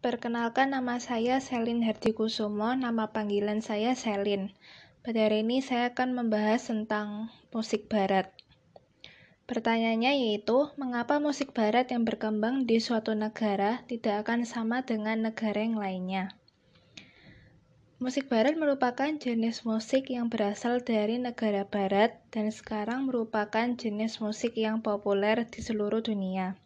Perkenalkan nama saya Selin Hardikusumo, nama panggilan saya Selin. Pada hari ini saya akan membahas tentang musik barat. Pertanyaannya yaitu, mengapa musik barat yang berkembang di suatu negara tidak akan sama dengan negara yang lainnya? Musik barat merupakan jenis musik yang berasal dari negara barat dan sekarang merupakan jenis musik yang populer di seluruh dunia.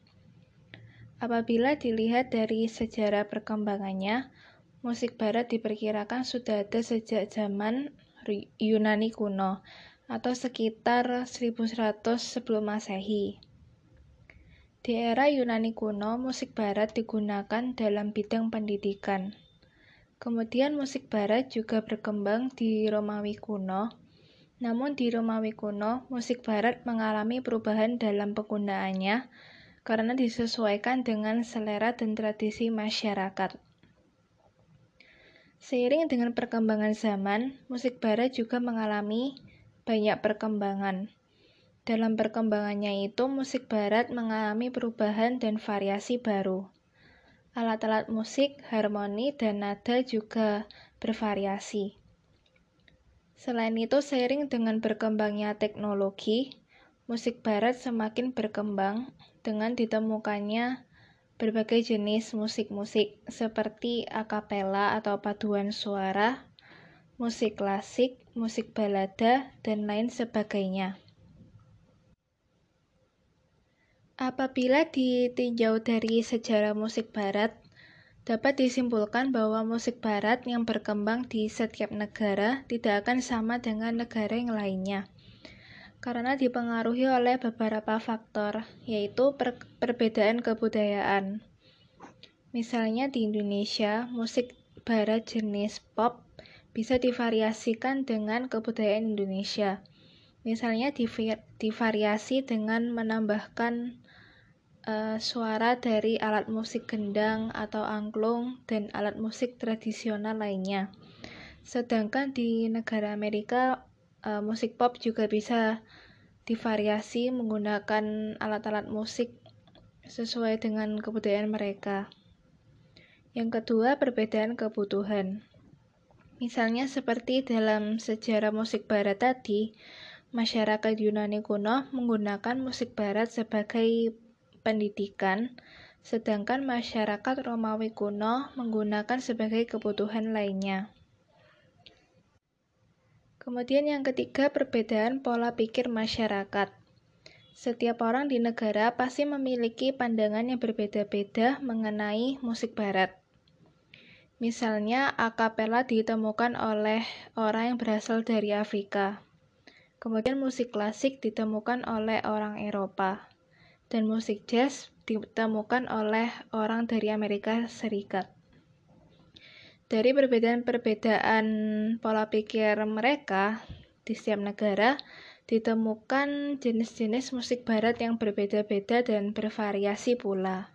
Apabila dilihat dari sejarah perkembangannya, musik barat diperkirakan sudah ada sejak zaman Yunani kuno atau sekitar 1100 sebelum Masehi. Di era Yunani kuno, musik barat digunakan dalam bidang pendidikan. Kemudian musik barat juga berkembang di Romawi kuno. Namun di Romawi kuno, musik barat mengalami perubahan dalam penggunaannya karena disesuaikan dengan selera dan tradisi masyarakat. Seiring dengan perkembangan zaman, musik barat juga mengalami banyak perkembangan. Dalam perkembangannya itu, musik barat mengalami perubahan dan variasi baru. Alat-alat musik, harmoni, dan nada juga bervariasi. Selain itu, seiring dengan berkembangnya teknologi, musik barat semakin berkembang dengan ditemukannya berbagai jenis musik-musik seperti akapela atau paduan suara, musik klasik, musik balada, dan lain sebagainya. Apabila ditinjau dari sejarah musik barat, dapat disimpulkan bahwa musik barat yang berkembang di setiap negara tidak akan sama dengan negara yang lainnya karena dipengaruhi oleh beberapa faktor, yaitu per perbedaan kebudayaan. Misalnya di Indonesia, musik barat jenis pop bisa divariasikan dengan kebudayaan Indonesia. Misalnya divariasi dengan menambahkan uh, suara dari alat musik gendang atau angklung dan alat musik tradisional lainnya. Sedangkan di negara Amerika uh, musik pop juga bisa divariasi menggunakan alat-alat musik sesuai dengan kebudayaan mereka. Yang kedua, perbedaan kebutuhan. Misalnya seperti dalam sejarah musik barat tadi, masyarakat Yunani kuno menggunakan musik barat sebagai pendidikan, sedangkan masyarakat Romawi kuno menggunakan sebagai kebutuhan lainnya. Kemudian yang ketiga, perbedaan pola pikir masyarakat. Setiap orang di negara pasti memiliki pandangan yang berbeda-beda mengenai musik barat. Misalnya, akapela ditemukan oleh orang yang berasal dari Afrika. Kemudian musik klasik ditemukan oleh orang Eropa. Dan musik jazz ditemukan oleh orang dari Amerika Serikat. Dari perbedaan-perbedaan pola pikir mereka di setiap negara, ditemukan jenis-jenis musik barat yang berbeda-beda dan bervariasi pula.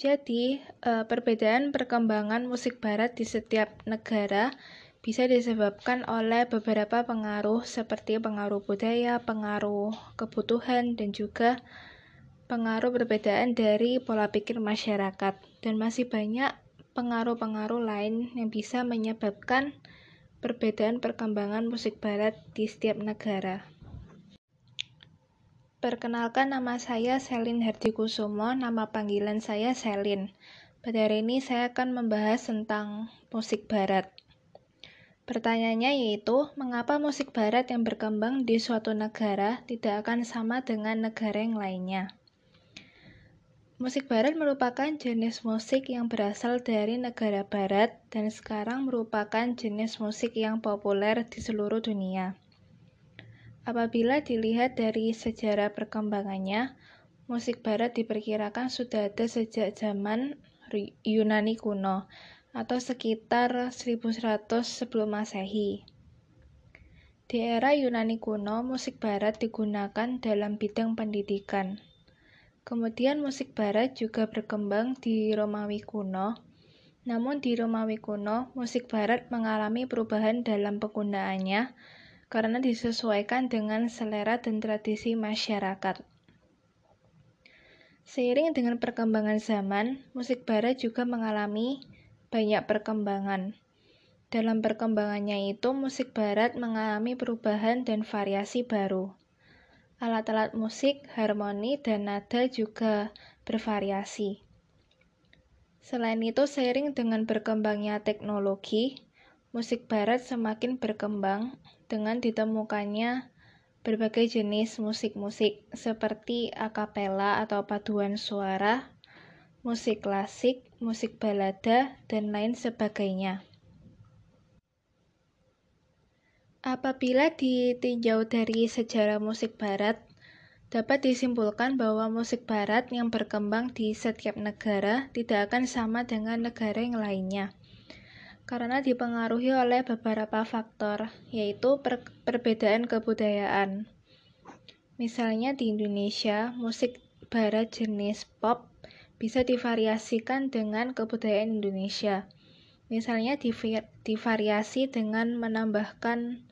Jadi, eh, perbedaan perkembangan musik barat di setiap negara bisa disebabkan oleh beberapa pengaruh seperti pengaruh budaya, pengaruh kebutuhan, dan juga pengaruh perbedaan dari pola pikir masyarakat. Dan masih banyak pengaruh-pengaruh lain yang bisa menyebabkan perbedaan perkembangan musik barat di setiap negara. Perkenalkan nama saya Selin Hardikusumo, nama panggilan saya Selin. Pada hari ini saya akan membahas tentang musik barat. Pertanyaannya yaitu, mengapa musik barat yang berkembang di suatu negara tidak akan sama dengan negara yang lainnya? Musik barat merupakan jenis musik yang berasal dari negara barat dan sekarang merupakan jenis musik yang populer di seluruh dunia. Apabila dilihat dari sejarah perkembangannya, musik barat diperkirakan sudah ada sejak zaman Yunani kuno atau sekitar 1100 sebelum Masehi. Di era Yunani kuno, musik barat digunakan dalam bidang pendidikan. Kemudian musik barat juga berkembang di Romawi kuno. Namun di Romawi kuno, musik barat mengalami perubahan dalam penggunaannya karena disesuaikan dengan selera dan tradisi masyarakat. Seiring dengan perkembangan zaman, musik barat juga mengalami banyak perkembangan. Dalam perkembangannya itu, musik barat mengalami perubahan dan variasi baru. Alat-alat musik, harmoni, dan nada juga bervariasi. Selain itu, seiring dengan berkembangnya teknologi, musik barat semakin berkembang dengan ditemukannya berbagai jenis musik-musik seperti akapela atau paduan suara, musik klasik, musik balada, dan lain sebagainya. Apabila ditinjau dari sejarah musik barat, dapat disimpulkan bahwa musik barat yang berkembang di setiap negara tidak akan sama dengan negara yang lainnya karena dipengaruhi oleh beberapa faktor, yaitu per perbedaan kebudayaan. Misalnya di Indonesia, musik barat jenis pop bisa divariasikan dengan kebudayaan Indonesia. Misalnya divariasi dengan menambahkan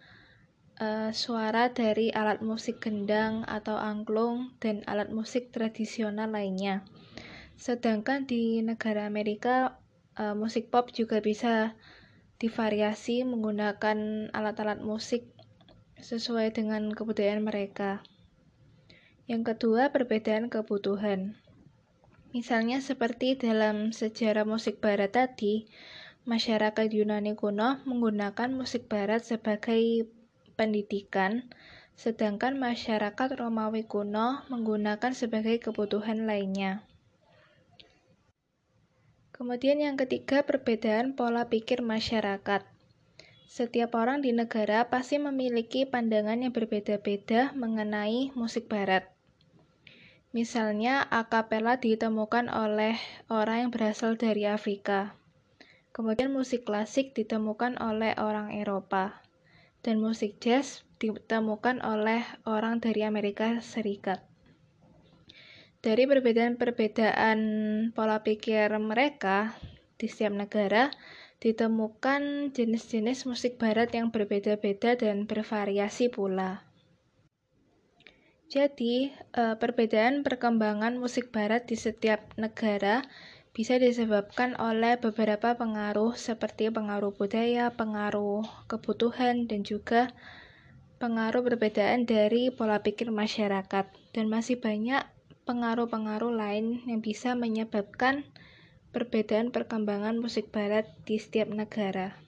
uh, suara dari alat musik gendang atau angklung dan alat musik tradisional lainnya. Sedangkan di negara Amerika uh, musik pop juga bisa divariasi menggunakan alat-alat musik sesuai dengan kebudayaan mereka. Yang kedua, perbedaan kebutuhan. Misalnya seperti dalam sejarah musik barat tadi, masyarakat Yunani kuno menggunakan musik barat sebagai pendidikan, sedangkan masyarakat Romawi kuno menggunakan sebagai kebutuhan lainnya. Kemudian yang ketiga, perbedaan pola pikir masyarakat. Setiap orang di negara pasti memiliki pandangan yang berbeda-beda mengenai musik barat. Misalnya, akapela ditemukan oleh orang yang berasal dari Afrika. Kemudian musik klasik ditemukan oleh orang Eropa. Dan musik jazz ditemukan oleh orang dari Amerika Serikat. Dari perbedaan-perbedaan pola pikir mereka di setiap negara, ditemukan jenis-jenis musik barat yang berbeda-beda dan bervariasi pula. Jadi, eh, perbedaan perkembangan musik barat di setiap negara bisa disebabkan oleh beberapa pengaruh seperti pengaruh budaya, pengaruh kebutuhan, dan juga pengaruh perbedaan dari pola pikir masyarakat. Dan masih banyak pengaruh-pengaruh lain yang bisa menyebabkan perbedaan perkembangan musik barat di setiap negara.